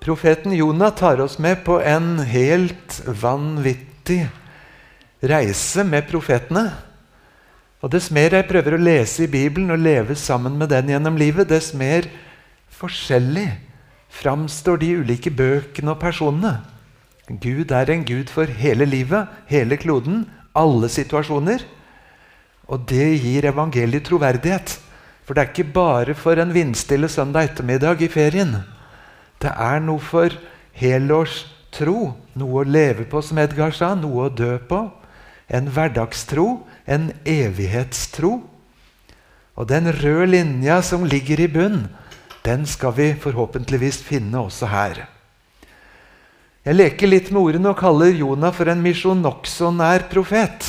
Profeten Jonah tar oss med på en helt vanvittig reise med profetene. Og Dess mer jeg prøver å lese i Bibelen og leve sammen med den gjennom livet, dess mer forskjellig framstår de ulike bøkene og personene. Gud er en gud for hele livet, hele kloden, alle situasjoner. Og det gir evangeliet troverdighet. For det er ikke bare for en vindstille søndag ettermiddag i ferien. Det er noe for helårstro, noe å leve på, som Edgar sa, noe å dø på. En hverdagstro, en evighetstro. Og den røde linja som ligger i bunn, den skal vi forhåpentligvis finne også her. Jeg leker litt med ordene og kaller Jonah for en misjon nokså nær profet.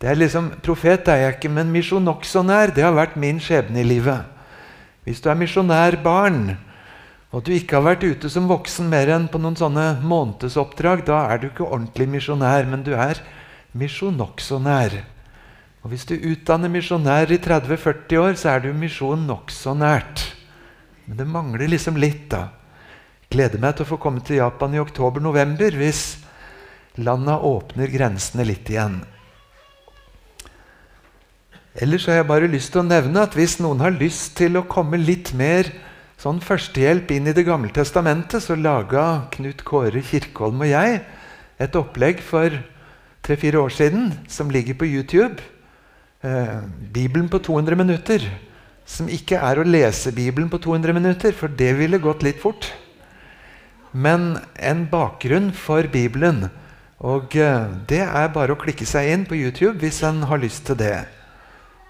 Det er liksom, Profet er jeg ikke, men misjon nokså nær. Det har vært min skjebne i livet. Hvis du er misjonærbarn, og du ikke har vært ute som voksen mer enn på noen sånne månedsoppdrag, da er du ikke ordentlig misjonær, men du er misjon nokså nær. Og Hvis du utdanner misjonær i 30-40 år, så er du misjon nokså nært. Men det mangler liksom litt, da. Gleder meg til å få komme til Japan i oktober-november hvis landa åpner grensene litt igjen. Ellers har jeg bare lyst til å nevne at hvis noen har lyst til å komme litt mer sånn førstehjelp inn i Det gamle testamentet, så laga Knut Kåre Kirkholm og jeg et opplegg for tre-fire år siden som ligger på YouTube. Eh, Bibelen på 200 minutter. Som ikke er å lese Bibelen på 200 minutter, for det ville gått litt fort. Men en bakgrunn for Bibelen. Og eh, det er bare å klikke seg inn på YouTube hvis en har lyst til det.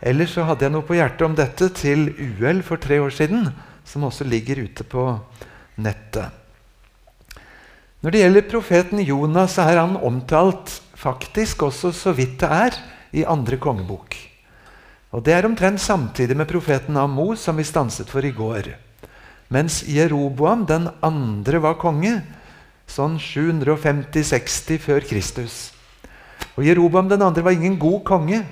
Ellers så hadde jeg noe på hjertet om dette til UL for tre år siden som også ligger ute på nettet. Når det gjelder profeten Jonas, så er han omtalt faktisk også så vidt det er i andre kongebok. Og Det er omtrent samtidig med profeten Amos, som vi stanset for i går. Mens Jeroboam den andre var konge, sånn 750-60 før Kristus. Og Jeroboam den andre var ingen god konge.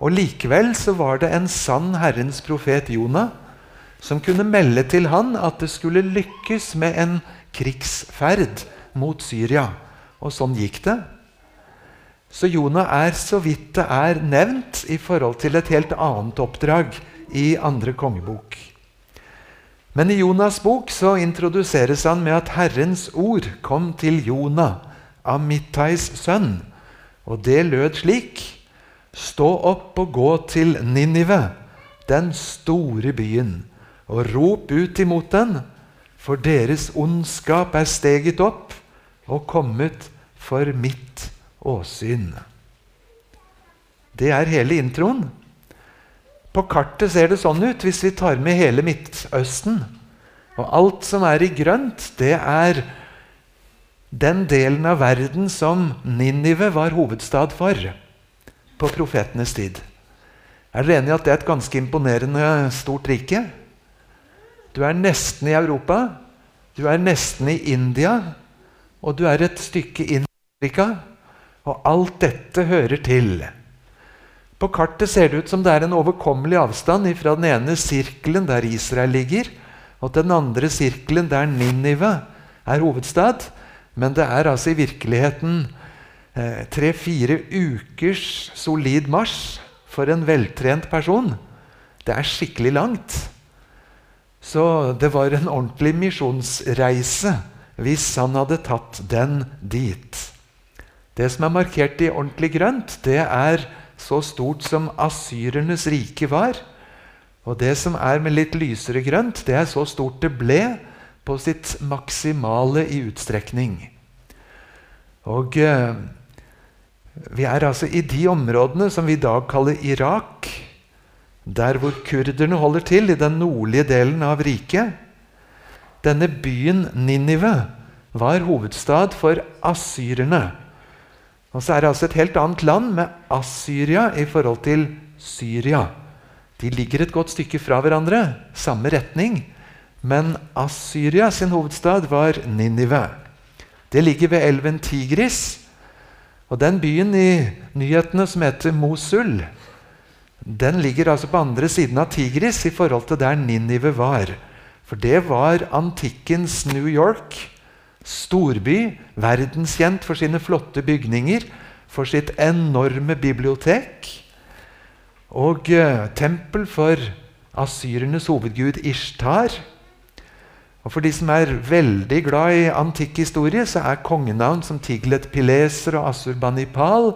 Og Likevel så var det en sann Herrens profet Jonah som kunne melde til han at det skulle lykkes med en krigsferd mot Syria. Og sånn gikk det. Så Jonah er så vidt det er nevnt i forhold til et helt annet oppdrag i andre kongebok. Men i Jonas' bok så introduseres han med at Herrens ord kom til Jonah, Amittais sønn. Og det lød slik.: Stå opp og gå til Ninive, den store byen og rop ut imot den, for deres ondskap er steget opp og kommet for mitt åsyn. Det er hele introen. På kartet ser det sånn ut hvis vi tar med hele Midtøsten. Og alt som er i grønt, det er den delen av verden som Ninive var hovedstad for på profetenes tid. Er dere enig i at det er et ganske imponerende stort rike? Du er nesten i Europa, du er nesten i India, og du er et stykke inn i Afrika. Og alt dette hører til. På kartet ser det ut som det er en overkommelig avstand fra den ene sirkelen der Israel ligger, og den andre sirkelen der Ninive er hovedstad. Men det er altså i virkeligheten eh, tre-fire ukers solid marsj for en veltrent person. Det er skikkelig langt. Så det var en ordentlig misjonsreise hvis han hadde tatt den dit. Det som er markert i ordentlig grønt, det er så stort som asyrernes rike var. Og det som er med litt lysere grønt, det er så stort det ble på sitt maksimale i utstrekning. Og eh, vi er altså i de områdene som vi i dag kaller Irak der hvor kurderne holder til, i den nordlige delen av riket. Denne byen Ninive var hovedstad for asyrerne. Og så er det altså et helt annet land med Assyria i forhold til Syria. De ligger et godt stykke fra hverandre, samme retning. Men Assyria sin hovedstad var Ninive. Det ligger ved elven Tigris. Og den byen i nyhetene som heter Mosul, den ligger altså på andre siden av Tigris i forhold til der Ninive var. For det var antikkens New York. Storby, verdenskjent for sine flotte bygninger, for sitt enorme bibliotek. Og uh, tempel for asyrernes hovedgud Ishtar. Og For de som er veldig glad i antikk historie, så er kongenavn som Tiglet Pileser og Asurbanipal,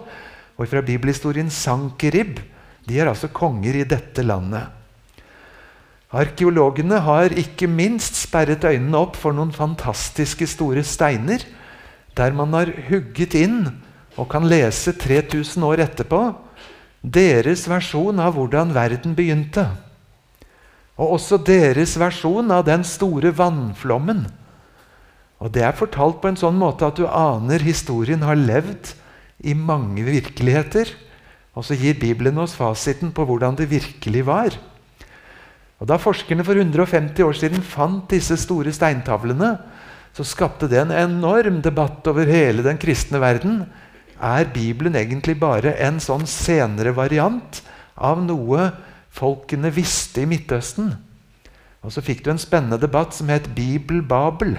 og fra bibelhistorien Sankerib, de er altså konger i dette landet. Arkeologene har ikke minst sperret øynene opp for noen fantastiske store steiner, der man har hugget inn og kan lese 3000 år etterpå deres versjon av hvordan verden begynte. Og også deres versjon av den store vannflommen. Og Det er fortalt på en sånn måte at du aner historien har levd i mange virkeligheter. Og så gir Bibelen oss fasiten på hvordan det virkelig var. Og Da forskerne for 150 år siden fant disse store steintavlene, så skapte det en enorm debatt over hele den kristne verden. Er Bibelen egentlig bare en sånn senere variant av noe folkene visste i Midtøsten. Og så fikk du en spennende debatt som het Bibel-Babel.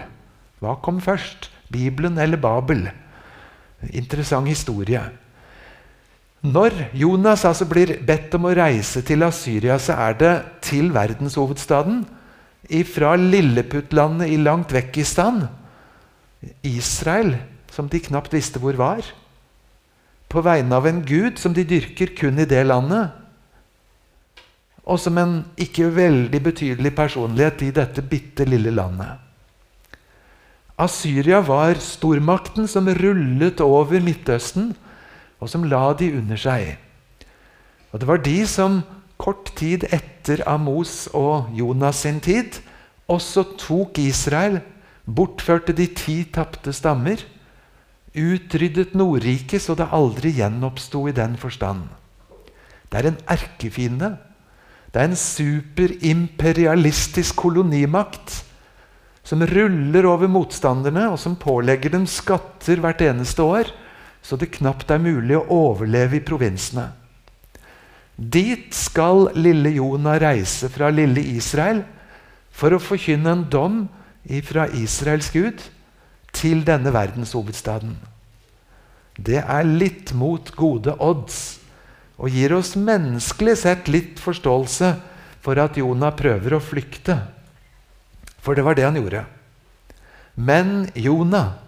Hva kom først? Bibelen eller Babel? Interessant historie. Når Jonas altså blir bedt om å reise til Asyria, så er det til verdenshovedstaden. Fra Lilleputtlandet i langt vekk i stand. Israel, som de knapt visste hvor var. På vegne av en gud som de dyrker kun i det landet og som en ikke veldig betydelig personlighet i dette bitte lille landet. Asyria var stormakten som rullet over Midtøsten, og som la de under seg. Og Det var de som kort tid etter Amos og Jonas sin tid også tok Israel, bortførte de ti tapte stammer, utryddet Nordriket så det aldri gjenoppsto i den forstand. Det er en erkefiende det er en superimperialistisk kolonimakt som ruller over motstanderne, og som pålegger dem skatter hvert eneste år, så det knapt er mulig å overleve i provinsene. Dit skal lille Jonah reise fra lille Israel for å forkynne en dom fra Israels Gud til denne verdenshovedstaden. Det er litt mot gode odds og gir oss menneskelig sett litt forståelse for at Jonah prøver å flykte. For det var det han gjorde. Men Jonah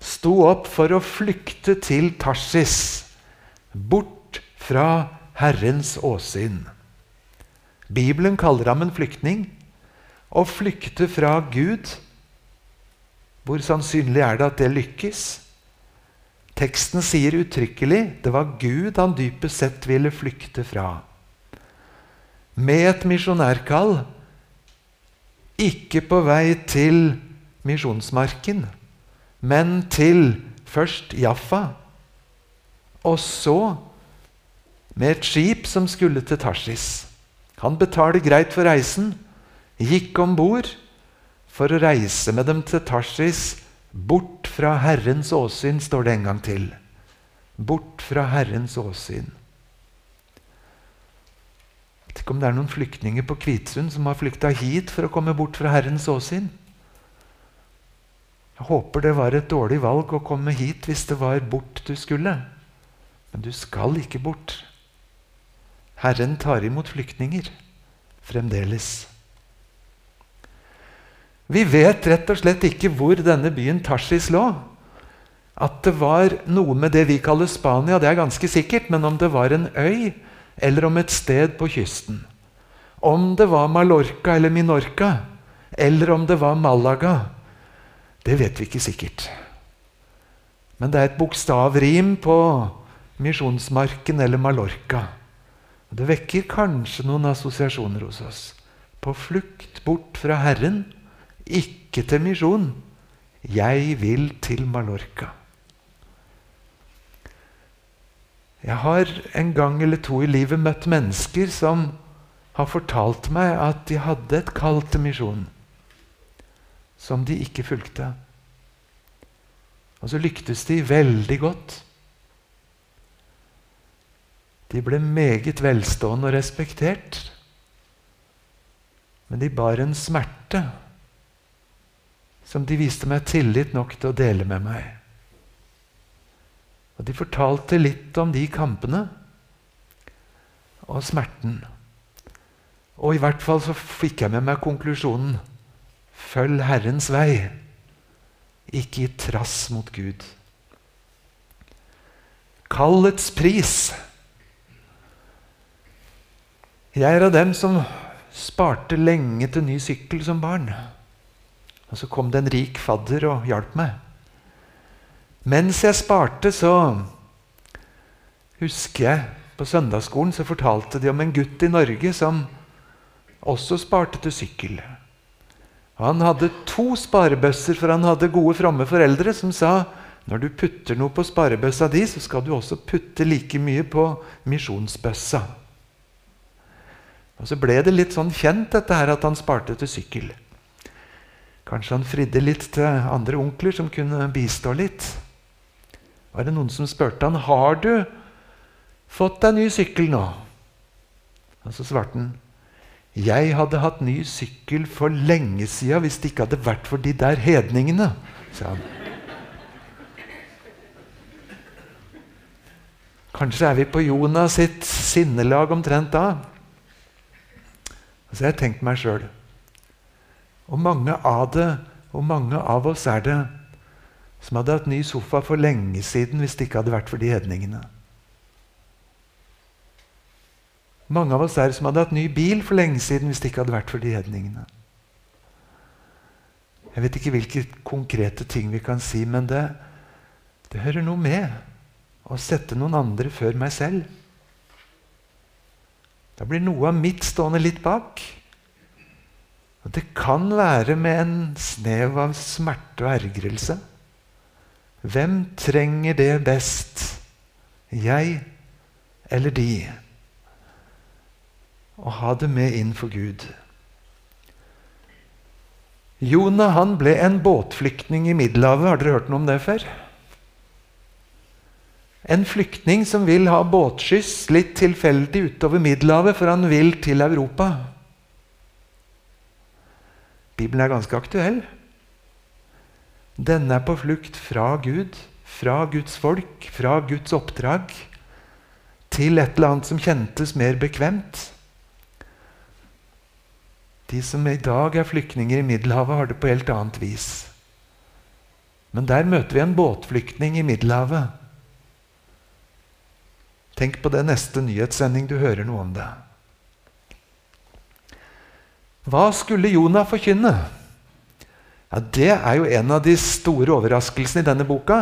sto opp for å flykte til Tarsis, bort fra Herrens åsyn. Bibelen kaller ham en flyktning. Å flykte fra Gud, hvor sannsynlig er det at det lykkes? Teksten sier uttrykkelig det var Gud han dypest sett ville flykte fra. Med et misjonærkall, ikke på vei til misjonsmarken, men til først Jaffa, og så med et skip som skulle til Tarsis. Han betaler greit for reisen, gikk om bord for å reise med dem til Tarsis Bort fra Herrens åsyn, står det en gang til. Bort fra Herrens åsyn. Jeg vet ikke om det er noen flyktninger på Kvitsund som har flykta hit for å komme bort fra Herrens åsyn. Jeg håper det var et dårlig valg å komme hit hvis det var bort du skulle. Men du skal ikke bort. Herren tar imot flyktninger fremdeles. Vi vet rett og slett ikke hvor denne byen Tarsis lå. At det var noe med det vi kaller Spania, det er ganske sikkert. Men om det var en øy, eller om et sted på kysten. Om det var Mallorca eller Minorca, eller om det var Malaga, det vet vi ikke sikkert. Men det er et bokstavrim på Misjonsmarken eller Mallorca. Det vekker kanskje noen assosiasjoner hos oss. På flukt bort fra Herren ikke til misjon. Jeg vil til Mallorca. Jeg har en gang eller to i livet møtt mennesker som har fortalt meg at de hadde et kall til misjon som de ikke fulgte. Og så lyktes de veldig godt. De ble meget velstående og respektert. Men de bar en smerte som de viste meg tillit nok til å dele med meg. Og de fortalte litt om de kampene og smerten. Og i hvert fall så fikk jeg med meg konklusjonen Følg Herrens vei, ikke i trass mot Gud. Kallets pris. Jeg er av dem som sparte lenge til ny sykkel som barn. Og så kom det en rik fadder og hjalp meg. Mens jeg sparte, så husker jeg på søndagsskolen så fortalte de om en gutt i Norge som også sparte til sykkel. Han hadde to sparebøsser, for han hadde gode, fromme foreldre som sa når du putter noe på sparebøssa di, så skal du også putte like mye på misjonsbøssa. Og Så ble det litt sånn kjent dette her at han sparte til sykkel. Kanskje han fridde litt til andre onkler som kunne bistå litt. Var det noen som spurte han, har du fått deg ny sykkel nå. Og så svarte han jeg hadde hatt ny sykkel for lenge sida hvis det ikke hadde vært for de der hedningene, sa han. Kanskje er vi på Jonas sitt sinnelag omtrent da. Så jeg har tenkt meg sjøl og mange av det, og mange av oss er det, som hadde hatt ny sofa for lenge siden hvis det ikke hadde vært for de hedningene. Mange av oss er som hadde hatt ny bil for lenge siden hvis det ikke hadde vært for de hedningene. Jeg vet ikke hvilke konkrete ting vi kan si, men det, det hører noe med å sette noen andre før meg selv. Da blir noe av mitt stående litt bak. Og det kan være med en snev av smerte og ergrelse. Hvem trenger det best? Jeg eller de? Å ha det med inn for Gud. Jonah han ble en båtflyktning i Middelhavet. Har dere hørt noe om det før? En flyktning som vil ha båtskyss litt tilfeldig utover Middelhavet, for han vil til Europa. Bibelen er ganske aktuell. Denne er på flukt fra Gud, fra Guds folk, fra Guds oppdrag, til et eller annet som kjentes mer bekvemt. De som i dag er flyktninger i Middelhavet, har det på helt annet vis. Men der møter vi en båtflyktning i Middelhavet. Tenk på det neste nyhetssending du hører noe om det. Hva skulle Jonah forkynne? Ja, Det er jo en av de store overraskelsene i denne boka.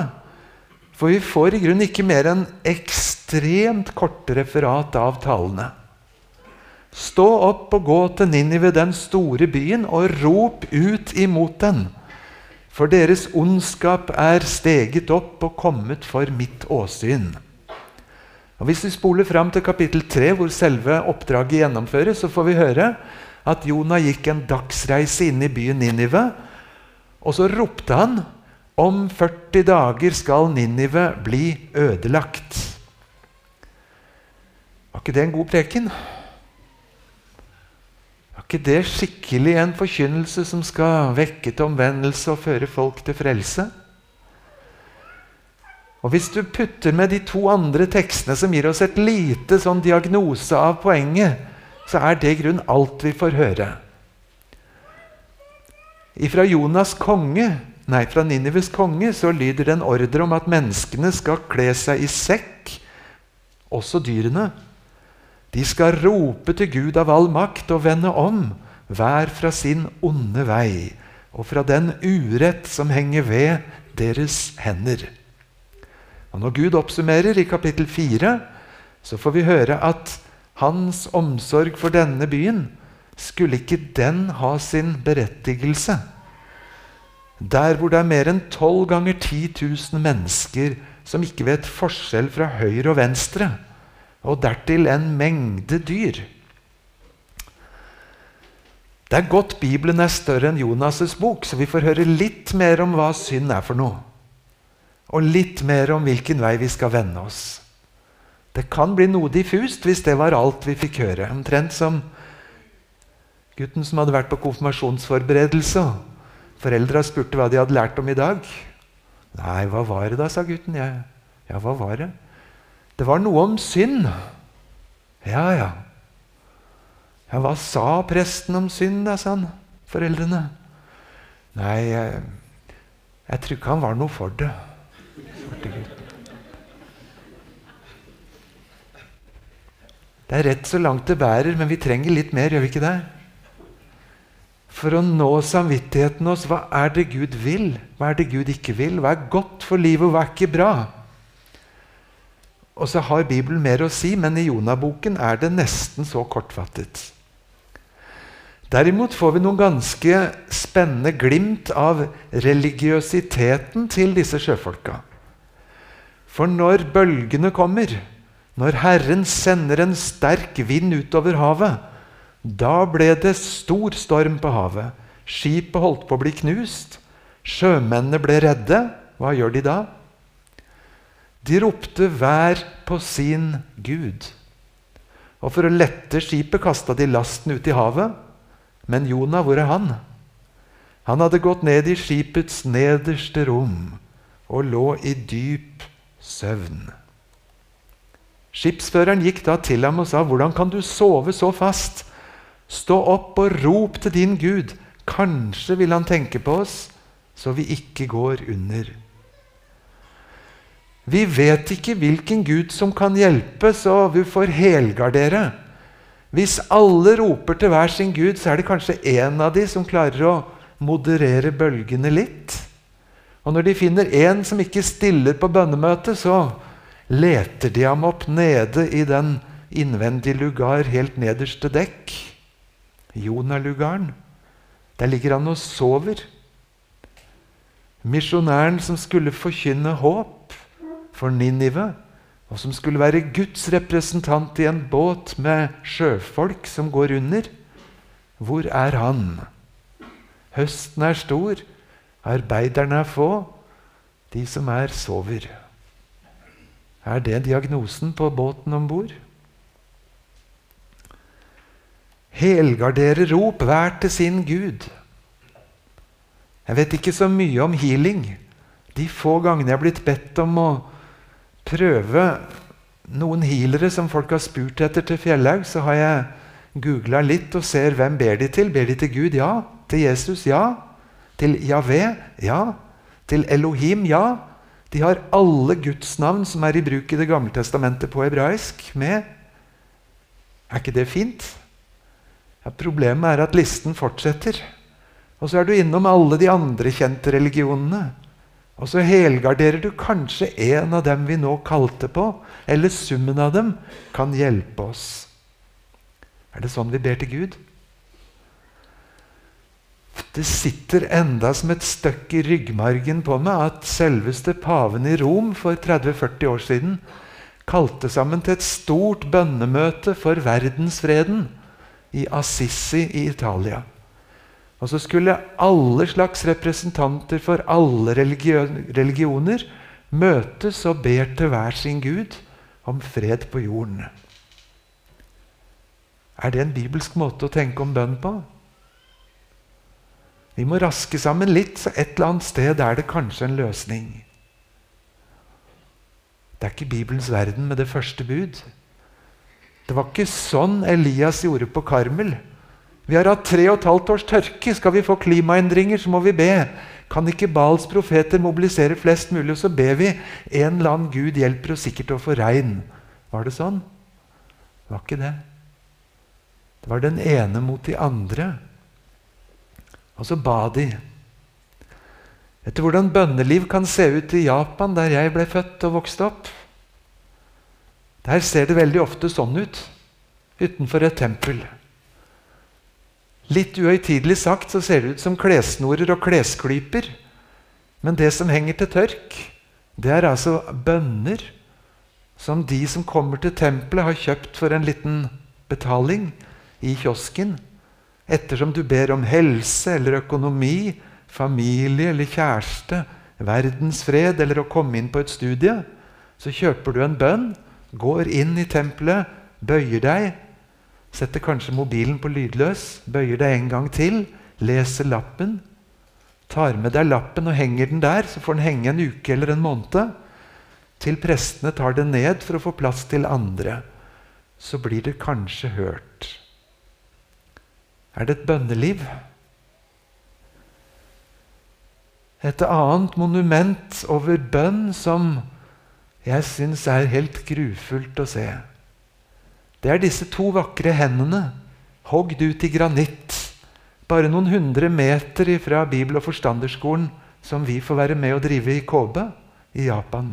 For vi får i grunnen ikke mer enn ekstremt korte referat av talene. Stå opp og gå til Ninive, den store byen, og rop ut imot den. For deres ondskap er steget opp og kommet for mitt åsyn. Og Hvis vi spoler fram til kapittel 3, hvor selve oppdraget gjennomføres, så får vi høre at Jonah gikk en dagsreise inn i byen Ninive. Og så ropte han om 40 dager skal Ninive bli ødelagt. Var ikke det en god preken? Ikke det skikkelig en forkynnelse som skal vekke til omvendelse og føre folk til frelse? Og Hvis du putter med de to andre tekstene som gir oss et lite sånn diagnose av poenget, så er det i grunn alt vi får høre. Ifra Jonas konge, nei, fra Ninives konge så lyder det en ordre om at menneskene skal kle seg i sekk, også dyrene. De skal rope til Gud av all makt og vende om, hver fra sin onde vei, og fra den urett som henger ved deres hender. Og Når Gud oppsummerer i kapittel 4, så får vi høre at hans omsorg for denne byen, skulle ikke den ha sin berettigelse? Der hvor det er mer enn tolv ganger 10 000 mennesker som ikke vet forskjell fra høyre og venstre, og dertil en mengde dyr. Det er godt Bibelen er større enn Jonas' bok, så vi får høre litt mer om hva synd er for noe. Og litt mer om hvilken vei vi skal vende oss. Det kan bli noe diffust hvis det var alt vi fikk høre. Omtrent som Gutten som hadde vært på konfirmasjonsforberedelse. Foreldra spurte hva de hadde lært om i dag. Nei, hva var det da, sa gutten. Ja, ja hva var det? Det var noe om synd. Ja, ja. Ja, Hva sa presten om synd, da, sa han foreldrene. Nei, jeg, jeg tror ikke han var noe for det. Det er rett så langt det bærer, men vi trenger litt mer, gjør vi ikke det? For å nå samvittigheten oss, hva er det Gud vil, hva er det Gud ikke vil, hva er godt for livet, og hva er ikke bra? Og så har Bibelen mer å si, men i Jonaboken er det nesten så kortfattet. Derimot får vi noen ganske spennende glimt av religiøsiteten til disse sjøfolka. For når bølgene kommer, når Herren sender en sterk vind utover havet, da ble det stor storm på havet. Skipet holdt på å bli knust. Sjømennene ble redde. Hva gjør de da? De ropte hver på sin gud. Og For å lette skipet kasta de lasten ut i havet. Men Jonah, hvor er han? Han hadde gått ned i skipets nederste rom og lå i dyp søvn. Skipsføreren gikk da til ham og sa, 'Hvordan kan du sove så fast?' 'Stå opp og rop til din Gud. Kanskje vil han tenke på oss, så vi ikke går under.' Vi vet ikke hvilken Gud som kan hjelpe, så vi får helgardere. Hvis alle roper til hver sin Gud, så er det kanskje én av de som klarer å moderere bølgene litt. Og når de finner én som ikke stiller på bønnemøtet, så leter de ham opp nede i den innvendige lugar helt nederste dekk. Jonalugaren. Der ligger han og sover. Misjonæren som skulle forkynne håp for Ninive, og som skulle være Guds representant i en båt med sjøfolk som går under. Hvor er han? Høsten er stor, arbeiderne er få, de som er, sover. Er det diagnosen på båten om bord? Helgardere rop hver til sin Gud. Jeg vet ikke så mye om healing. De få gangene jeg har blitt bedt om å prøve noen healere som folk har spurt etter til Fjellhaug, så har jeg googla litt og ser hvem ber de til. Ber de til Gud? Ja. Til Jesus? Ja. Til Javé? Ja. Til Elohim? Ja. De har alle Guds navn som er i bruk i Det gamle testamentet på hebraisk, med. Er ikke det fint? Ja, problemet er at listen fortsetter. Og så er du innom alle de andre kjente religionene. Og så helgarderer du kanskje en av dem vi nå kalte på, eller summen av dem, kan hjelpe oss. Er det sånn vi ber til Gud? Det sitter enda som et støkk i ryggmargen på meg at selveste paven i Rom for 30-40 år siden kalte sammen til et stort bønnemøte for verdensfreden i Assisi i Italia. Og så skulle alle slags representanter for alle religioner møtes og ber til hver sin gud om fred på jorden. Er det en bibelsk måte å tenke om bønn på? Vi må raske sammen litt, så et eller annet sted er det kanskje en løsning. Det er ikke Bibelens verden med det første bud. Det var ikke sånn Elias gjorde på Karmel. Vi har hatt tre og et halvt års tørke. Skal vi få klimaendringer, så må vi be. Kan ikke Bals profeter mobilisere flest mulig, og så ber vi en eller annen Gud hjelper oss sikkert å få regn. Var det sånn? Det var ikke det. Det var den ene mot de andre. Og så ba de. Vet du hvordan bønneliv kan se ut i Japan, der jeg ble født og vokste opp? Der ser det veldig ofte sånn ut utenfor et tempel. Litt uhøytidelig sagt så ser det ut som klessnorer og klesklyper. Men det som henger til tørk, det er altså bønner som de som kommer til tempelet, har kjøpt for en liten betaling i kiosken. Ettersom du ber om helse eller økonomi, familie eller kjæreste, verdensfred eller å komme inn på et studie, så kjøper du en bønn, går inn i tempelet, bøyer deg, Setter kanskje mobilen på lydløs, bøyer deg en gang til, leser lappen. Tar med deg lappen og henger den der, så får den henge en uke eller en måned. Til prestene tar den ned for å få plass til andre. Så blir det kanskje hørt. Er det et bønneliv? Et annet monument over bønn som jeg syns er helt grufullt å se. Det er disse to vakre hendene, hogd ut i granitt, bare noen hundre meter fra Bibel- og forstanderskolen som vi får være med å drive i Kobe i Japan.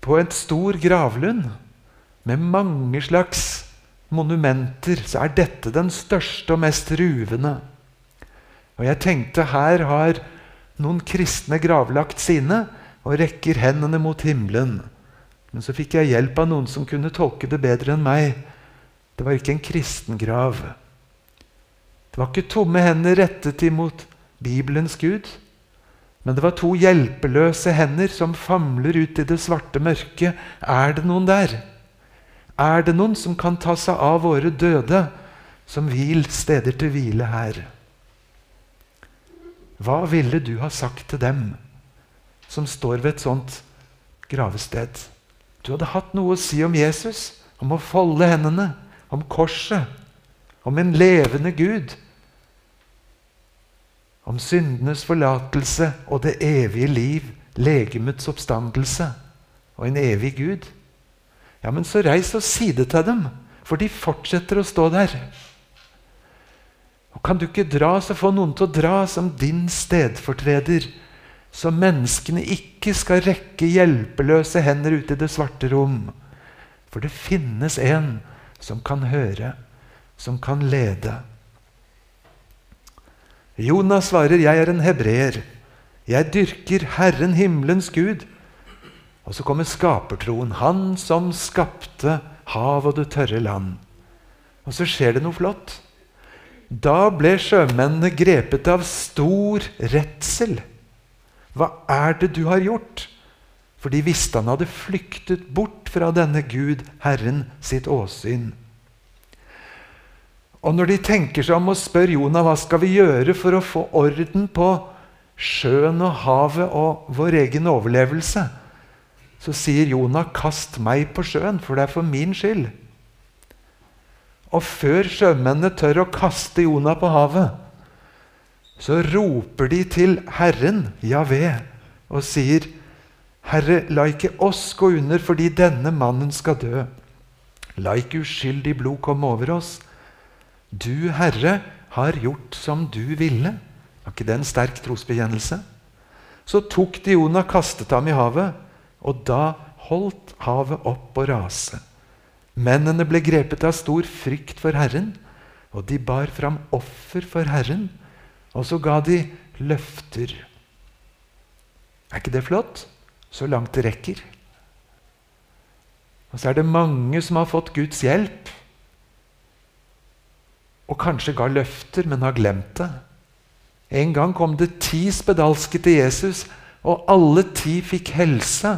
På et stor gravlund med mange slags monumenter så er dette den største og mest ruvende. Og jeg tenkte her har noen kristne gravlagt sine og rekker hendene mot himmelen. Men så fikk jeg hjelp av noen som kunne tolke det bedre enn meg. Det var ikke en kristengrav. Det var ikke tomme hender rettet imot Bibelens Gud. Men det var to hjelpeløse hender som famler ut i det svarte mørket. Er det noen der? Er det noen som kan ta seg av våre døde, som vil steder til hvile her? Hva ville du ha sagt til dem som står ved et sånt gravested? Du hadde hatt noe å si om Jesus, om å folde hendene, om korset, om en levende Gud. Om syndenes forlatelse og det evige liv, legemets oppstandelse og en evig Gud. Ja, men så reis og si det til dem, for de fortsetter å stå der. Og Kan du ikke dra, så få noen til å dra som din stedfortreder så menneskene ikke skal rekke hjelpeløse hender ute i det svarte rom. For det finnes en som kan høre, som kan lede. Jonas svarer, 'Jeg er en hebreer. Jeg dyrker Herren himmelens Gud.' Og så kommer skapertroen. Han som skapte hav og det tørre land. Og så skjer det noe flott. Da ble sjømennene grepet av stor redsel. Hva er det du har gjort? For de visste han hadde flyktet bort fra denne Gud, Herren, sitt åsyn. Og når de tenker seg om og spør Jonah hva skal vi gjøre for å få orden på sjøen og havet og vår egen overlevelse, så sier Jonah 'kast meg på sjøen, for det er for min skyld'. Og før sjømennene tør å kaste Jonah på havet, så roper de til Herren, Javé, og sier, 'Herre, la ikke oss gå under fordi denne mannen skal dø.' 'La ikke uskyldig blod komme over oss.' 'Du, Herre, har gjort som du ville.' Var ikke det en sterk trosbekjennelse? Så tok de Jonah, kastet ham i havet, og da holdt havet opp å rase. Mennene ble grepet av stor frykt for Herren, og de bar fram offer for Herren og så ga de løfter. Er ikke det flott? Så langt det rekker. Og så er det mange som har fått Guds hjelp. Og kanskje ga løfter, men har glemt det. En gang kom det ti spedalske til Jesus, og alle ti fikk helse.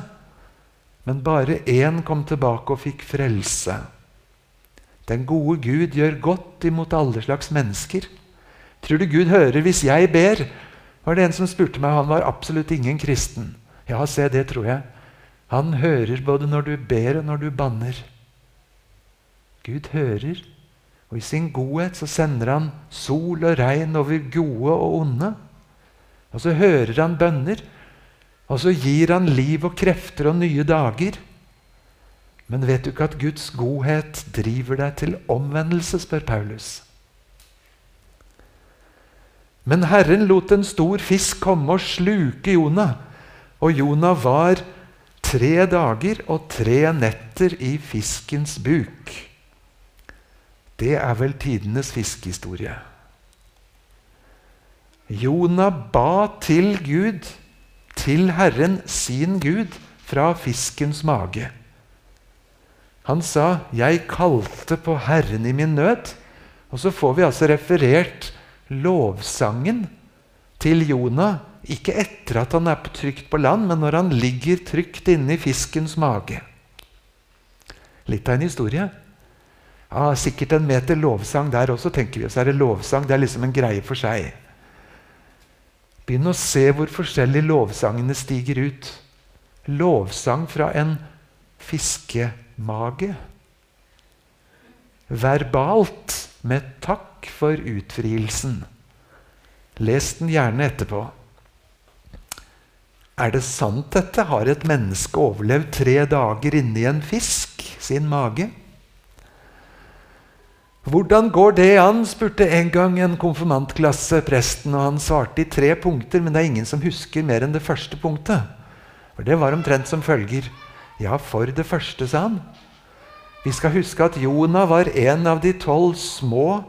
Men bare én kom tilbake og fikk frelse. Den gode Gud gjør godt imot alle slags mennesker. Tror du Gud hører hvis jeg ber? var det en som spurte meg. Han var absolutt ingen kristen. Ja, se, det tror jeg. Han hører både når du ber og når du banner. Gud hører, og i sin godhet så sender han sol og regn over gode og onde. Og så hører han bønner, og så gir han liv og krefter og nye dager. Men vet du ikke at Guds godhet driver deg til omvendelse, spør Paulus. Men Herren lot en stor fisk komme og sluke Jonah. Og Jonah var tre dager og tre netter i fiskens buk. Det er vel tidenes fiskehistorie. Jonah ba til Gud, til Herren sin Gud, fra fiskens mage. Han sa 'Jeg kalte på Herren i min nød'. Og så får vi altså referert lovsangen til Jonah ikke etter at han er trygt på land, men når han ligger trygt inne i fiskens mage. Litt av en historie. Ja, sikkert en meter lovsang der også, tenker vi. Så er det lovsang. Det er liksom en greie for seg. Begynn å se hvor forskjellig lovsangene stiger ut. Lovsang fra en fiskemage. Verbalt med takk for utfrielsen. Les den gjerne etterpå. Er det sant dette? Har et menneske overlevd tre dager inni en fisk, sin mage? Hvordan går det an? spurte en gang en konfirmantklasse presten. og Han svarte i tre punkter, men det er ingen som husker mer enn det første punktet. For Det var omtrent som følger. Ja, for det første, sa han. Vi skal huske at Jonah var en av de tolv små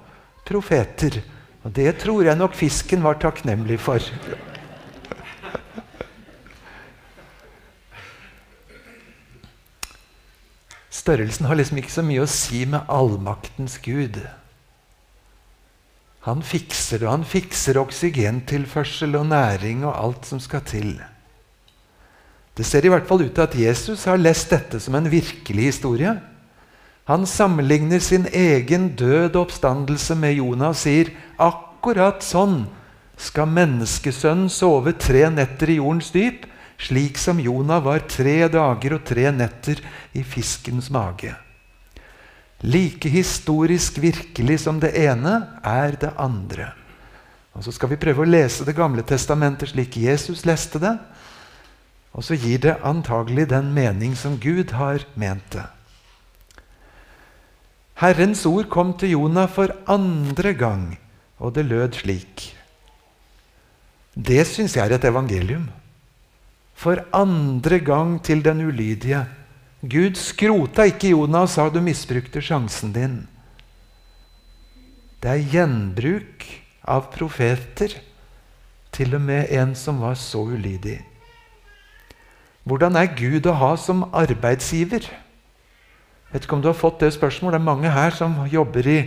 profeter. Og det tror jeg nok fisken var takknemlig for. Størrelsen har liksom ikke så mye å si med allmaktens Gud. Han fikser det, og han fikser oksygentilførsel og næring og alt som skal til. Det ser i hvert fall ut til at Jesus har lest dette som en virkelig historie. Han sammenligner sin egen død og oppstandelse med Jonah og sier akkurat sånn skal menneskesønnen sove tre netter i jordens dyp slik som Jonah var tre dager og tre netter i fiskens mage. Like historisk virkelig som det ene er det andre. Og Så skal vi prøve å lese Det gamle testamentet slik Jesus leste det. Og så gir det antagelig den mening som Gud har ment det. Herrens ord kom til Jonah for andre gang, og det lød slik. Det syns jeg er et evangelium for andre gang til den ulydige. Gud skrota ikke Jonah og sa du misbrukte sjansen din. Det er gjenbruk av profeter, til og med en som var så ulydig. Hvordan er Gud å ha som arbeidsgiver? Vet ikke om du har fått det spørsmålet. Det er mange her som jobber i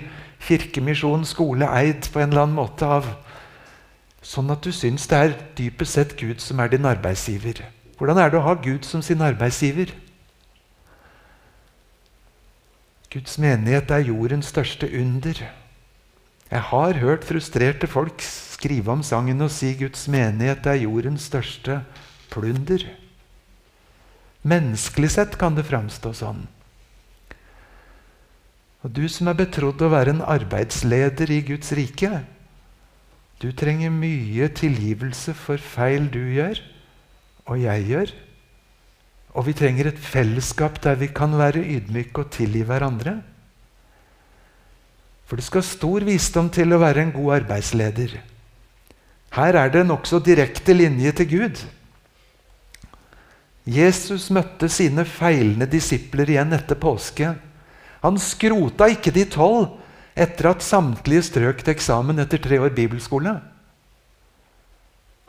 Kirkemisjon, skole eid på en eller annen måte av Sånn at du syns det er dypest sett Gud som er din arbeidsgiver. Hvordan er det å ha Gud som sin arbeidsgiver? Guds menighet er jordens største under. Jeg har hørt frustrerte folk skrive om sangen og si Guds menighet er jordens største plunder. Menneskelig sett kan det framstå sånn. Og Du som er betrodd å være en arbeidsleder i Guds rike, du trenger mye tilgivelse for feil du gjør, og jeg gjør. Og vi trenger et fellesskap der vi kan være ydmyke og tilgi hverandre. For det skal stor visdom til å være en god arbeidsleder. Her er det nokså direkte linje til Gud. Jesus møtte sine feilende disipler igjen etter påske. Han skrota ikke de tolv, etter at samtlige strøk til eksamen etter tre år bibelskole.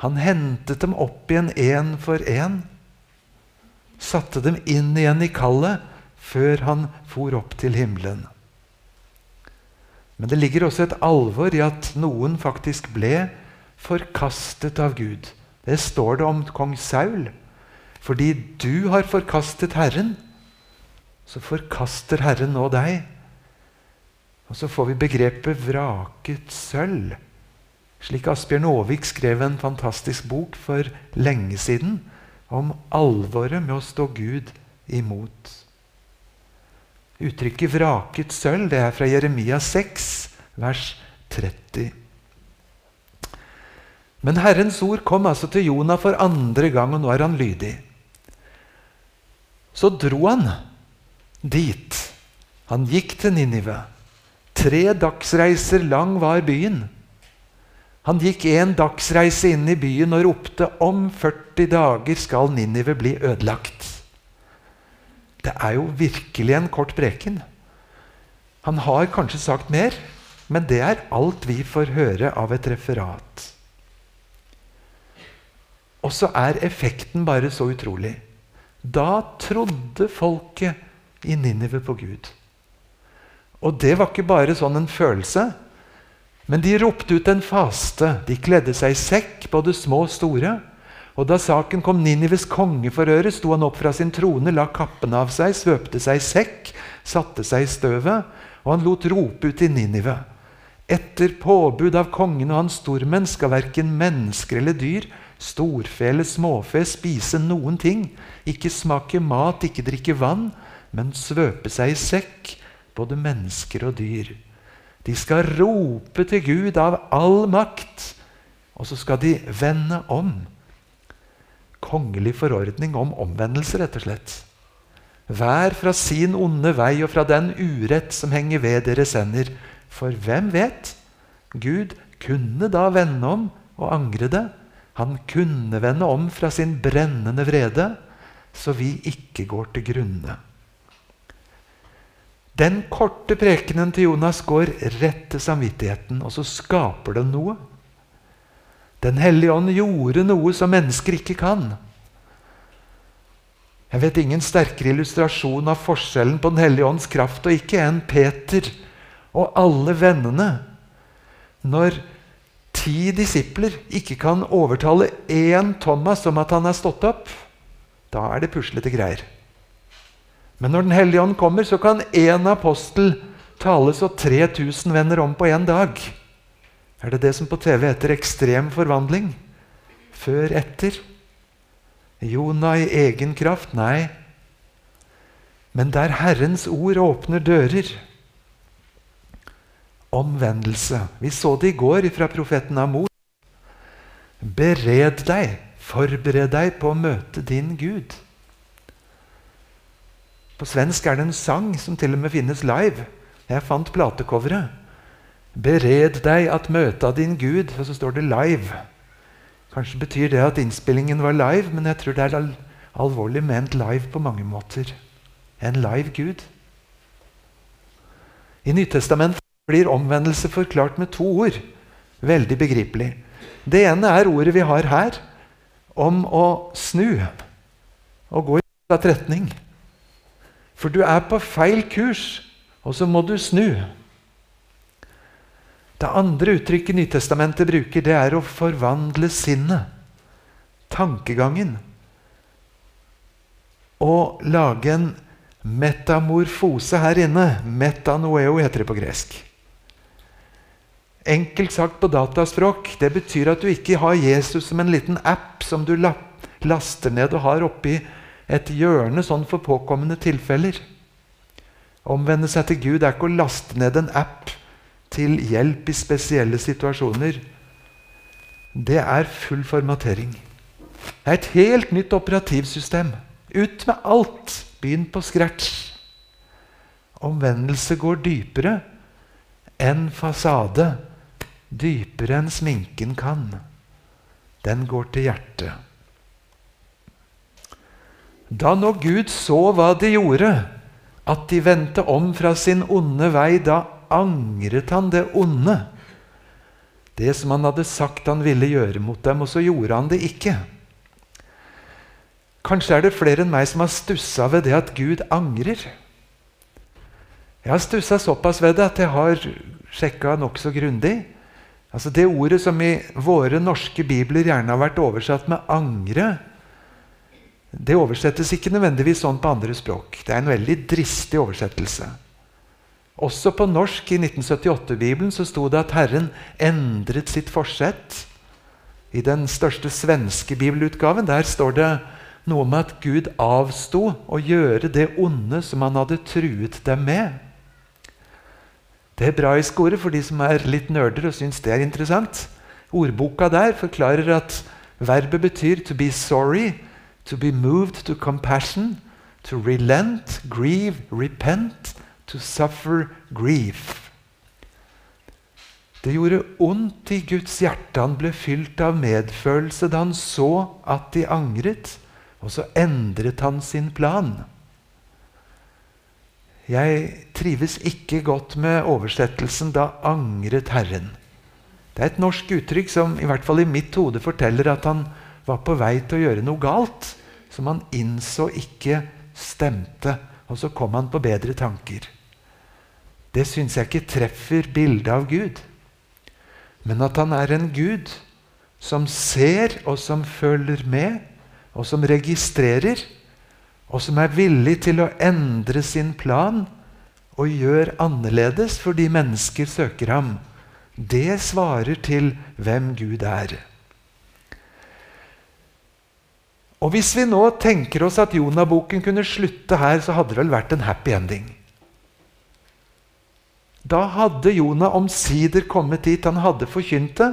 Han hentet dem opp igjen én for én. Satte dem inn igjen i kallet før han for opp til himmelen. Men det ligger også et alvor i at noen faktisk ble forkastet av Gud. Det står det om kong Saul. Fordi du har forkastet Herren, så forkaster Herren nå deg. Og så får vi begrepet 'vraket sølv'. Slik Asbjørn Aavik skrev en fantastisk bok for lenge siden om alvoret med å stå Gud imot. Uttrykket 'vraket sølv' det er fra Jeremia 6, vers 30. Men Herrens ord kom altså til Jonah for andre gang, og nå er han lydig. Så dro han dit. Han gikk til Ninive. Tre dagsreiser lang var byen. Han gikk en dagsreise inn i byen og ropte om 40 dager skal Ninive bli ødelagt. Det er jo virkelig en kort preken. Han har kanskje sagt mer, men det er alt vi får høre av et referat. Og så er effekten bare så utrolig. Da trodde folket i Ninive på Gud. Og det var ikke bare sånn en følelse. Men de ropte ut en faste. De kledde seg i sekk, både små og store. Og da saken kom Ninives konge for øre, sto han opp fra sin trone, la kappen av seg, svøpte seg i sekk, satte seg i støvet og han lot rope ut til Ninive. Etter påbud av kongen og hans stormenn skal verken mennesker eller dyr, storfe eller småfe spise noen ting, ikke smake mat, ikke drikke vann, men svøpe seg i sekk, både mennesker og dyr. De skal rope til Gud av all makt, og så skal de vende om. Kongelig forordning om omvendelse, rett og slett. Hver fra sin onde vei og fra den urett som henger ved deres hender. For hvem vet? Gud kunne da vende om og angre det. Han kunne vende om fra sin brennende vrede, så vi ikke går til grunne. Den korte prekenen til Jonas går rett til samvittigheten, og så skaper den noe. Den hellige ånd gjorde noe som mennesker ikke kan. Jeg vet ingen sterkere illustrasjon av forskjellen på Den hellige ånds kraft og ikke enn Peter og alle vennene. Når ti disipler ikke kan overtale én Thomas om at han er stått opp, da er det puslete greier. Men når Den hellige ånd kommer, så kan én apostel tale så 3000 venner om på én dag. Er det det som på TV heter ekstrem forvandling? Før, etter? Jonah i egen kraft? Nei. Men der Herrens ord åpner dører Omvendelse. Vi så det i går fra profeten Amor. Bered deg, forbered deg på å møte din Gud. På svensk er det en sang som til og med finnes live. Jeg fant platecoveret. Bered deg at møta din Gud. Og så står det live. Kanskje betyr det at innspillingen var live, men jeg tror det er al alvorlig ment live på mange måter. En live Gud. I Nytestamentet blir omvendelse forklart med to ord. Veldig begripelig. Det ene er ordet vi har her, om å snu. Og gå i motsatt retning. For du er på feil kurs, og så må du snu. Det andre uttrykket Nytestamentet bruker, det er å forvandle sinnet. Tankegangen. Og lage en metamorfose her inne. Metanoeo heter det på gresk. Enkelt sagt på dataspråk, det betyr at du ikke har Jesus som en liten app som du laster ned og har oppi et hjørne sånn for påkommende tilfeller. Omvende seg til Gud er ikke å laste ned en app til hjelp i spesielle situasjoner, det er full formatering. Det er et helt nytt operativsystem. Ut med alt! Begynn på scratch. Omvendelse går dypere enn fasade. Dypere enn sminken kan. Den går til hjertet. Da nå Gud så hva de gjorde, at de vendte om fra sin onde vei, da angret han det onde. Det som han hadde sagt han ville gjøre mot dem, og så gjorde han det ikke. Kanskje er det flere enn meg som har stussa ved det at Gud angrer. Jeg har stussa såpass ved det at jeg har sjekka nokså grundig. Altså Det ordet som i våre norske bibler gjerne har vært oversatt med 'angre', det oversettes ikke nødvendigvis sånn på andre språk. Det er en veldig dristig oversettelse. Også på norsk i 1978-bibelen så sto det at Herren endret sitt forsett. I den største svenske bibelutgaven der står det noe om at Gud avsto å gjøre det onde som han hadde truet dem med. Det hebraiske ordet, for de som er litt nerder og syns det er interessant Ordboka der forklarer at verbet betyr 'to be sorry', 'to be moved to compassion', 'to relent', 'grieve', 'repent', to suffer grief. Det gjorde ondt i Guds hjerte. Han ble fylt av medfølelse da han så at de angret, og så endret han sin plan. Jeg trives ikke godt med oversettelsen 'da angret Herren'. Det er et norsk uttrykk som i hvert fall i mitt hode forteller at han var på vei til å gjøre noe galt, som han innså ikke stemte. Og så kom han på bedre tanker det syns jeg ikke treffer bildet av Gud. Men at han er en Gud som ser, og som følger med, og som registrerer, og som er villig til å endre sin plan og gjør annerledes fordi mennesker søker ham. Det svarer til hvem Gud er. Og Hvis vi nå tenker oss at Jonah-boken kunne slutte her, så hadde det vel vært en happy ending. Da hadde Jonah omsider kommet dit han hadde forkynt det.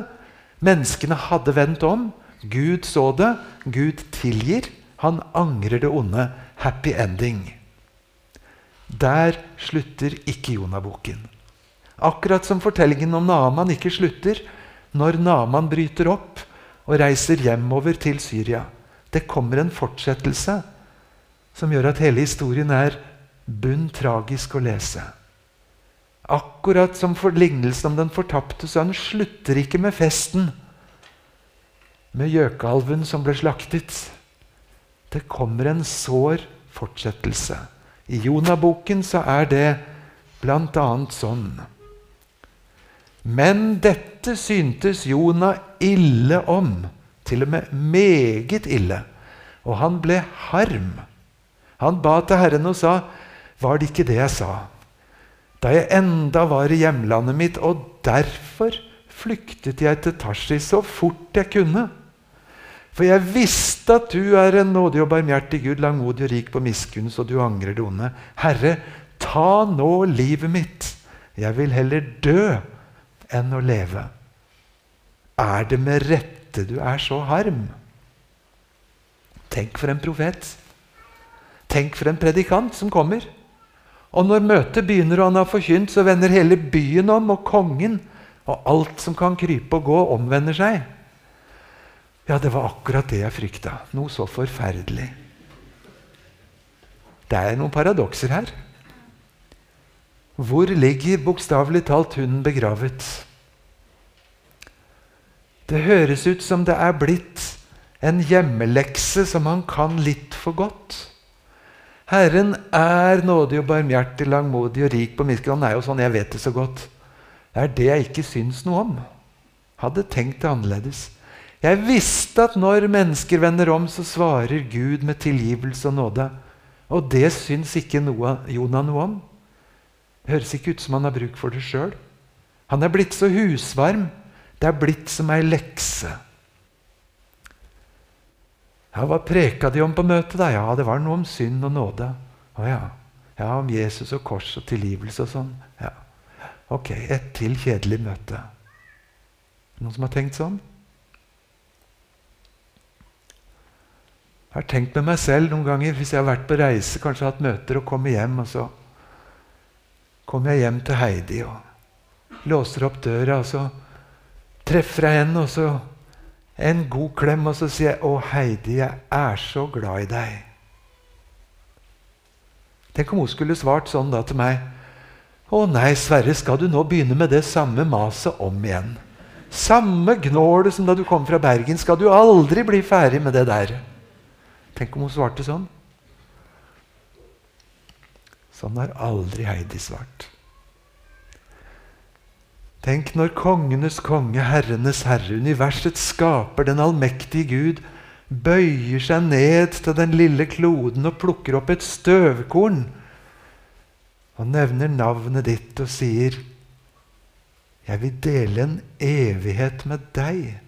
Menneskene hadde vendt om. Gud så det. Gud tilgir. Han angrer det onde. Happy ending. Der slutter ikke Jonah-boken. Akkurat som fortellingen om Naaman ikke slutter når Naaman bryter opp og reiser hjemover til Syria. Det kommer en fortsettelse som gjør at hele historien er bunn tragisk å lese. Akkurat som for lignelsen om den fortapte sønn slutter ikke med festen med gjøkalven som ble slaktet. Det kommer en sår fortsettelse. I Jonaboken så er det bl.a. sånn. Men dette syntes Jonah ille om til og med meget ille. Og han ble harm. Han ba til Herren og sa, 'Var det ikke det jeg sa?' Da jeg enda var i hjemlandet mitt, og derfor flyktet jeg til Tarsis så fort jeg kunne. For jeg visste at du er en nådig og barmhjertig Gud, langmodig og rik på miskunn, så du angrer det onde. Herre, ta nå livet mitt. Jeg vil heller dø enn å leve. Er det med rette dette du er så harm. Tenk for en profet. Tenk for en predikant som kommer. Og når møtet begynner og han har forkynt, så vender hele byen om, og kongen og alt som kan krype og gå, omvender seg. Ja, det var akkurat det jeg frykta. Noe så forferdelig. Det er noen paradokser her. Hvor ligger bokstavelig talt hunden begravet? Det høres ut som det er blitt en hjemmelekse som han kan litt for godt. Herren er nådig og barmhjertig, langmodig og rik på miskunn. Han er jo sånn, jeg vet det så godt. Det er det jeg ikke syns noe om. Hadde tenkt det annerledes. Jeg visste at når mennesker vender om, så svarer Gud med tilgivelse og nåde. Og det syns ikke noe, Jonah noe om. Det høres ikke ut som han har bruk for det sjøl. Han er blitt så husvarm det er blitt som ei lekse. Ja, Hva preka de om på møtet? da? Ja, det var noe om synd og nåde. Å ja. ja, om Jesus og kors og tilgivelse og sånn. Ja. Ok, et til kjedelig møte. Noen som har tenkt sånn? Jeg har tenkt med meg selv noen ganger hvis jeg har vært på reise, kanskje hatt møter og kommer hjem, og så kommer jeg hjem til Heidi og låser opp døra, og så treffer jeg henne, og så en god klem, og så sier jeg 'Å, Heidi, jeg er så glad i deg'. Tenk om hun skulle svart sånn da til meg. 'Å nei, Sverre, skal du nå begynne med det samme maset om igjen?' Samme gnålet som da du kom fra Bergen. Skal du aldri bli ferdig med det der? Tenk om hun svarte sånn. Sånn har aldri Heidi svart. Tenk når kongenes konge, herrenes herre, universets skaper, den allmektige Gud, bøyer seg ned til den lille kloden og plukker opp et støvkorn og nevner navnet ditt og sier, 'Jeg vil dele en evighet med deg.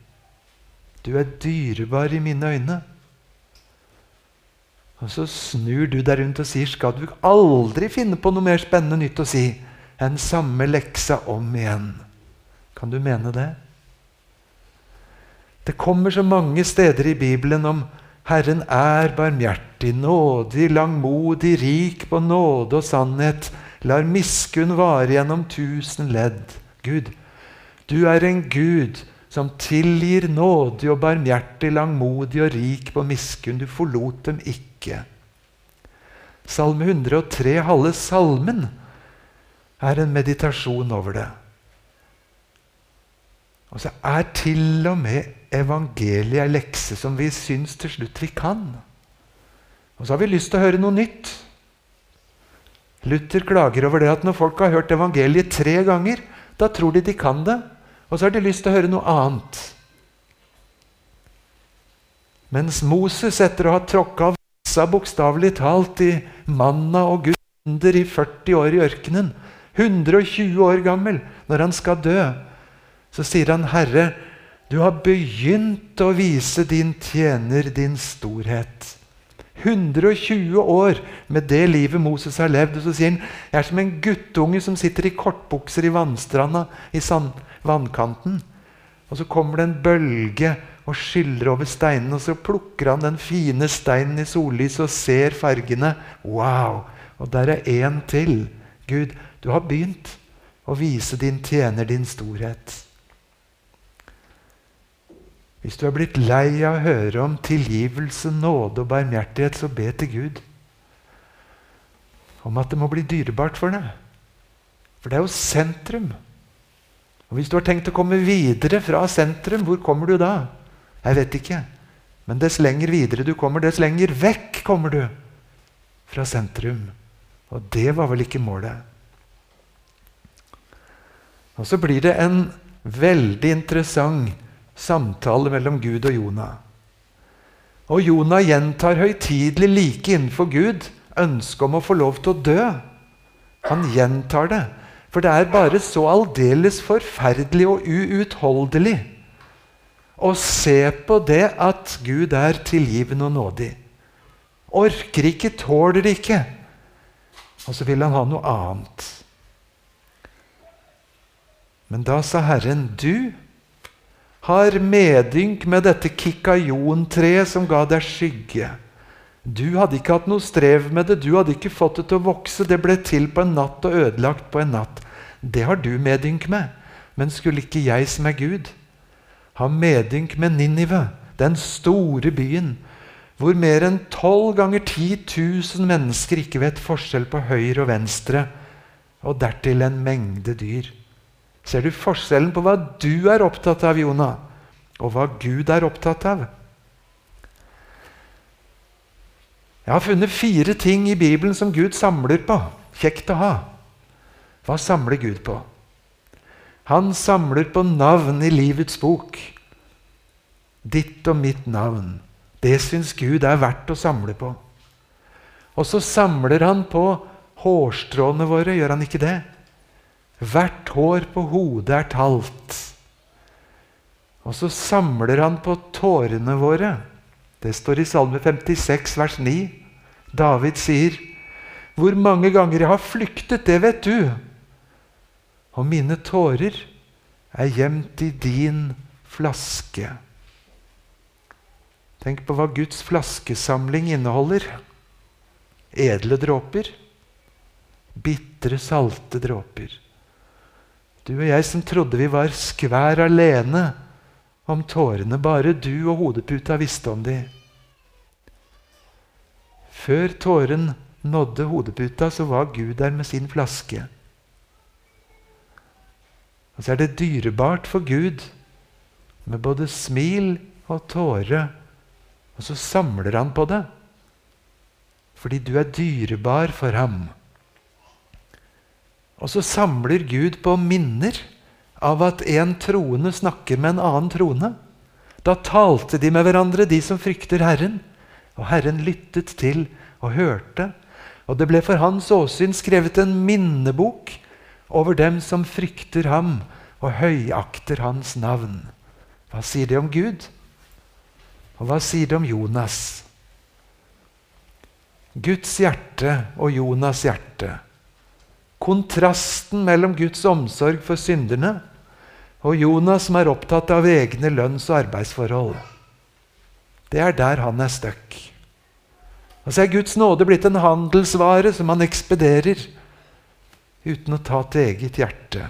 Du er dyrebar i mine øyne.' Og så snur du deg rundt og sier, 'Skal du aldri finne på noe mer spennende nytt å si?' enn samme leksa om igjen. Kan du mene det? Det kommer så mange steder i Bibelen om Herren er barmhjertig, nådig, langmodig, rik på nåde og sannhet, lar miskunn vare gjennom tusen ledd. Gud, du er en Gud som tilgir nådig og barmhjertig, langmodig og rik på miskunn. Du forlot dem ikke. Salme 103, halve salmen, er en meditasjon over det. Og så er til og med evangeliet ei lekse som vi syns til slutt vi kan. Og så har vi lyst til å høre noe nytt. Luther klager over det at når folk har hørt evangeliet tre ganger, da tror de de kan det, og så har de lyst til å høre noe annet. Mens Moses, etter å ha tråkka av vissa bokstavelig talt i manna og gudsunder i 40 år i ørkenen. 120 år gammel når han skal dø. Så sier han, 'Herre, du har begynt å vise din tjener din storhet.' 120 år med det livet Moses har levd. Og så sier han, 'Jeg er som en guttunge som sitter i kortbukser i vannstranda i vannkanten.' Og så kommer det en bølge og skyller over steinene, og så plukker han den fine steinen i sollyset og ser fargene. Wow! Og der er én til. Gud, du har begynt å vise din tjener din storhet. Hvis du er blitt lei av å høre om tilgivelse, nåde og barmhjertighet, så be til Gud om at det må bli dyrebart for deg. For det er jo sentrum. Og Hvis du har tenkt å komme videre fra sentrum, hvor kommer du da? Jeg vet ikke. Men dess lenger videre du kommer, dess lenger vekk kommer du fra sentrum. Og det var vel ikke målet. Og så blir det en veldig interessant samtale mellom Gud og Jonah. Og Jonah gjentar høytidelig like innenfor Gud ønsket om å få lov til å dø. Han gjentar det, for det er bare så aldeles forferdelig og uutholdelig å se på det at Gud er tilgivende og nådig. Orker ikke, tåler ikke. Og så vil han ha noe annet. Men da sa Herren, du har medynk med dette kikajontreet som ga deg skygge. Du hadde ikke hatt noe strev med det, du hadde ikke fått det til å vokse. Det ble til på en natt og ødelagt på en natt. Det har du medynk med. Men skulle ikke jeg, som er Gud, ha medynk med Ninive, den store byen, hvor mer enn tolv ganger 10 000 mennesker ikke vet forskjell på høyre og venstre, og dertil en mengde dyr? Ser du forskjellen på hva du er opptatt av, Jonah, og hva Gud er opptatt av? Jeg har funnet fire ting i Bibelen som Gud samler på. Kjekt å ha. Hva samler Gud på? Han samler på navn i livets bok. Ditt og mitt navn. Det syns Gud er verdt å samle på. Og så samler han på hårstråene våre, gjør han ikke det? Hvert hår på hodet er talt. Og så samler han på tårene våre. Det står i Salme 56, vers 9. David sier, 'Hvor mange ganger jeg har flyktet, det vet du.' Og mine tårer er gjemt i din flaske. Tenk på hva Guds flaskesamling inneholder. Edle dråper. Bitre, salte dråper. Du og jeg som trodde vi var skvær alene om tårene. Bare du og hodeputa visste om de. Før tåren nådde hodeputa, så var Gud der med sin flaske. Og så er det dyrebart for Gud med både smil og tåre. Og så samler han på det. Fordi du er dyrebar for ham. Og så samler Gud på minner av at en troende snakker med en annen troende. Da talte de med hverandre, de som frykter Herren. Og Herren lyttet til og hørte. Og det ble for hans åsyn skrevet en minnebok over dem som frykter ham og høyakter hans navn. Hva sier det om Gud? Og hva sier det om Jonas? Guds hjerte og Jonas' hjerte kontrasten mellom Guds omsorg for synderne og Jonas som er opptatt av egne lønns- og arbeidsforhold. Det er der han er stuck. Og så er Guds nåde blitt en handelsvare som han ekspederer uten å ta til eget hjerte.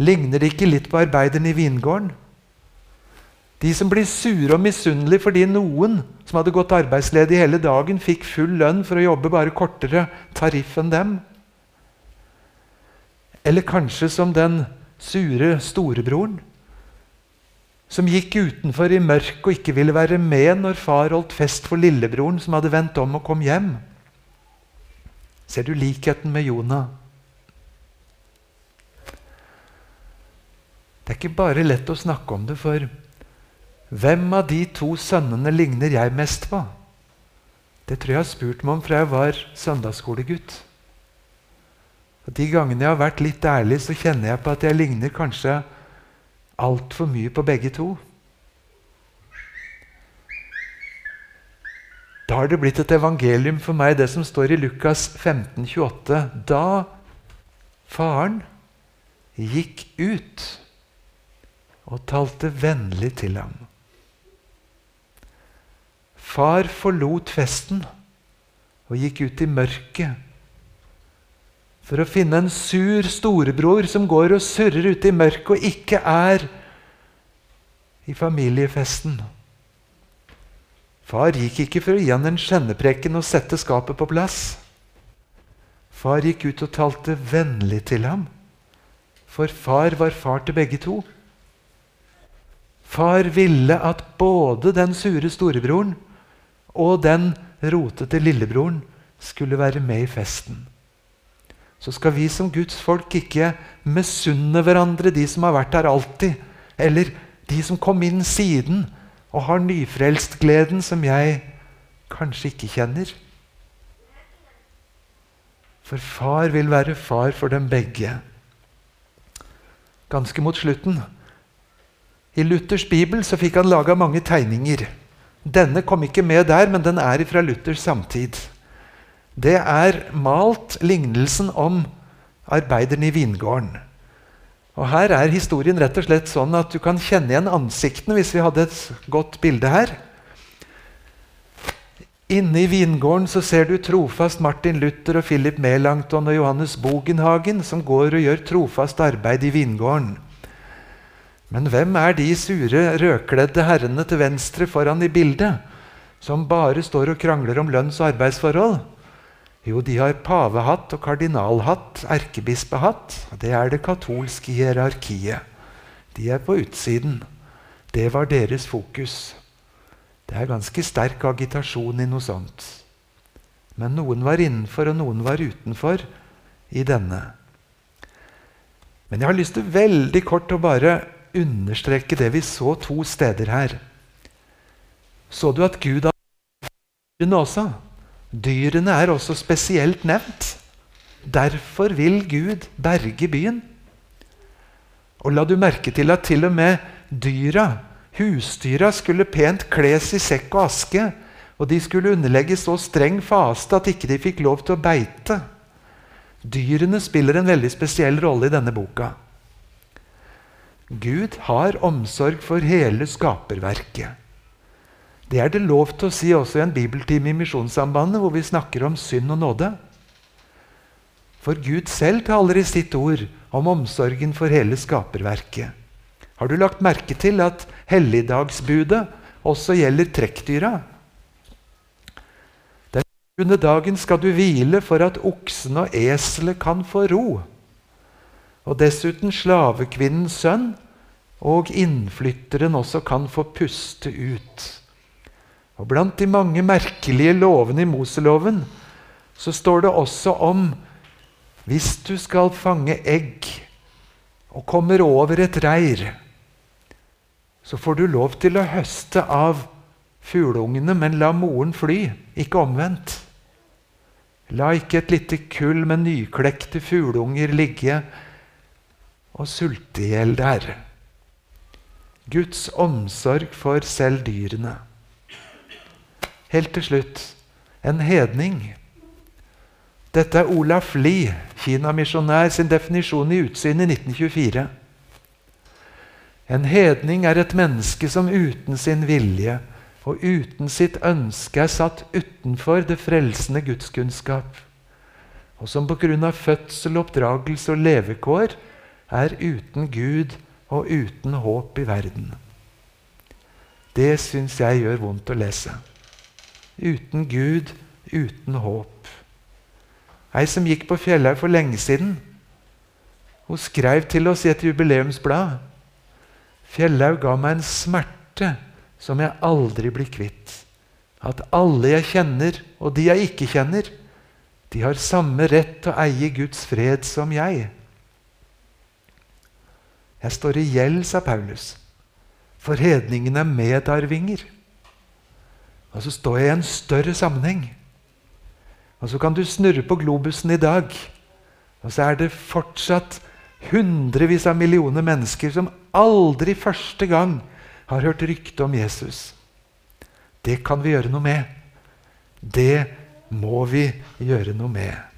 Ligner det ikke litt på arbeiderne i vingården? De som blir sure og misunnelige fordi noen som hadde gått arbeidsledig hele dagen, fikk full lønn for å jobbe bare kortere tariff enn dem. Eller kanskje som den sure storebroren som gikk utenfor i mørket og ikke ville være med når far holdt fest for lillebroren som hadde vendt om og kom hjem. Ser du likheten med Jonah? Det er ikke bare lett å snakke om det, for hvem av de to sønnene ligner jeg mest på? Det tror jeg har spurt meg om fra jeg var søndagsskolegutt. Og De gangene jeg har vært litt ærlig, så kjenner jeg på at jeg ligner kanskje altfor mye på begge to. Da har det blitt et evangelium for meg, det som står i Lukas 15, 28. Da faren gikk ut og talte vennlig til ham. Far forlot festen og gikk ut i mørket for å finne en sur storebror som går og surrer ute i mørket og ikke er i familiefesten. Far gikk ikke for å gi han en skjennepreken og sette skapet på plass. Far gikk ut og talte vennlig til ham, for far var far til begge to. Far ville at både den sure storebroren og den rotete lillebroren skulle være med i festen. Så skal vi som Guds folk ikke misunne hverandre, de som har vært her alltid, eller de som kom inn siden og har nyfrelstgleden som jeg kanskje ikke kjenner. For far vil være far for dem begge. Ganske mot slutten. I Luthers bibel så fikk han laga mange tegninger. Denne kom ikke med der, men den er fra Luthers samtid. Det er malt lignelsen om arbeideren i vingården. Og Her er historien rett og slett sånn at du kan kjenne igjen ansiktene hvis vi hadde et godt bilde her. Inne i vingården så ser du trofast Martin Luther og Philip Melankton og Johannes Bogenhagen som går og gjør trofast arbeid i vingården. Men hvem er de sure, rødkledde herrene til venstre foran i bildet, som bare står og krangler om lønns- og arbeidsforhold? Jo, de har pavehatt og kardinalhatt, erkebispehatt. Det er det katolske hierarkiet. De er på utsiden. Det var deres fokus. Det er ganske sterk agitasjon i noe sånt. Men noen var innenfor, og noen var utenfor i denne. Men jeg har lyst til veldig kort å bare understreke det vi så to steder her. Så du at Gud har også? Dyrene er også spesielt nevnt. Derfor vil Gud berge byen. Og la du merke til at til og med dyra, husdyra, skulle pent kles i sekk og aske. Og de skulle underlegges så streng faste at ikke de fikk lov til å beite. Dyrene spiller en veldig spesiell rolle i denne boka. Gud har omsorg for hele skaperverket. Det er det lov til å si også i en bibeltime i Misjonssambandet, hvor vi snakker om synd og nåde. For Gud selv taler i sitt ord om omsorgen for hele skaperverket. Har du lagt merke til at helligdagsbudet også gjelder trekkdyra? Den sjuende dagen skal du hvile for at oksen og eselet kan få ro. Og dessuten slavekvinnens sønn og innflytteren også kan få puste ut. Og Blant de mange merkelige lovene i Moseloven så står det også om hvis du skal fange egg og kommer over et reir, så får du lov til å høste av fugleungene, men la moren fly, ikke omvendt. La ikke et lite kull med nyklekte fugleunger ligge og sulte i hjel der. Guds omsorg for selv dyrene. Helt til slutt en hedning. Dette er Olaf Lie, Kinamisjonær, sin definisjon i Utsyn i 1924. En hedning er et menneske som uten sin vilje og uten sitt ønske er satt utenfor det frelsende gudskunnskap, og som pga. fødsel, oppdragelse og levekår er uten Gud og uten håp i verden. Det syns jeg gjør vondt å lese. Uten Gud, uten håp. Ei som gikk på Fjellhaug for lenge siden, hun skrev til oss i et jubileumsblad. Fjellhaug ga meg en smerte som jeg aldri blir kvitt. At alle jeg kjenner, og de jeg ikke kjenner, de har samme rett til å eie Guds fred som jeg. Jeg står i gjeld, sa Paulus, for hedningene er medarvinger. Og så står jeg i en større sammenheng. Og så kan du snurre på globusen i dag, og så er det fortsatt hundrevis av millioner mennesker som aldri første gang har hørt rykte om Jesus. Det kan vi gjøre noe med. Det må vi gjøre noe med.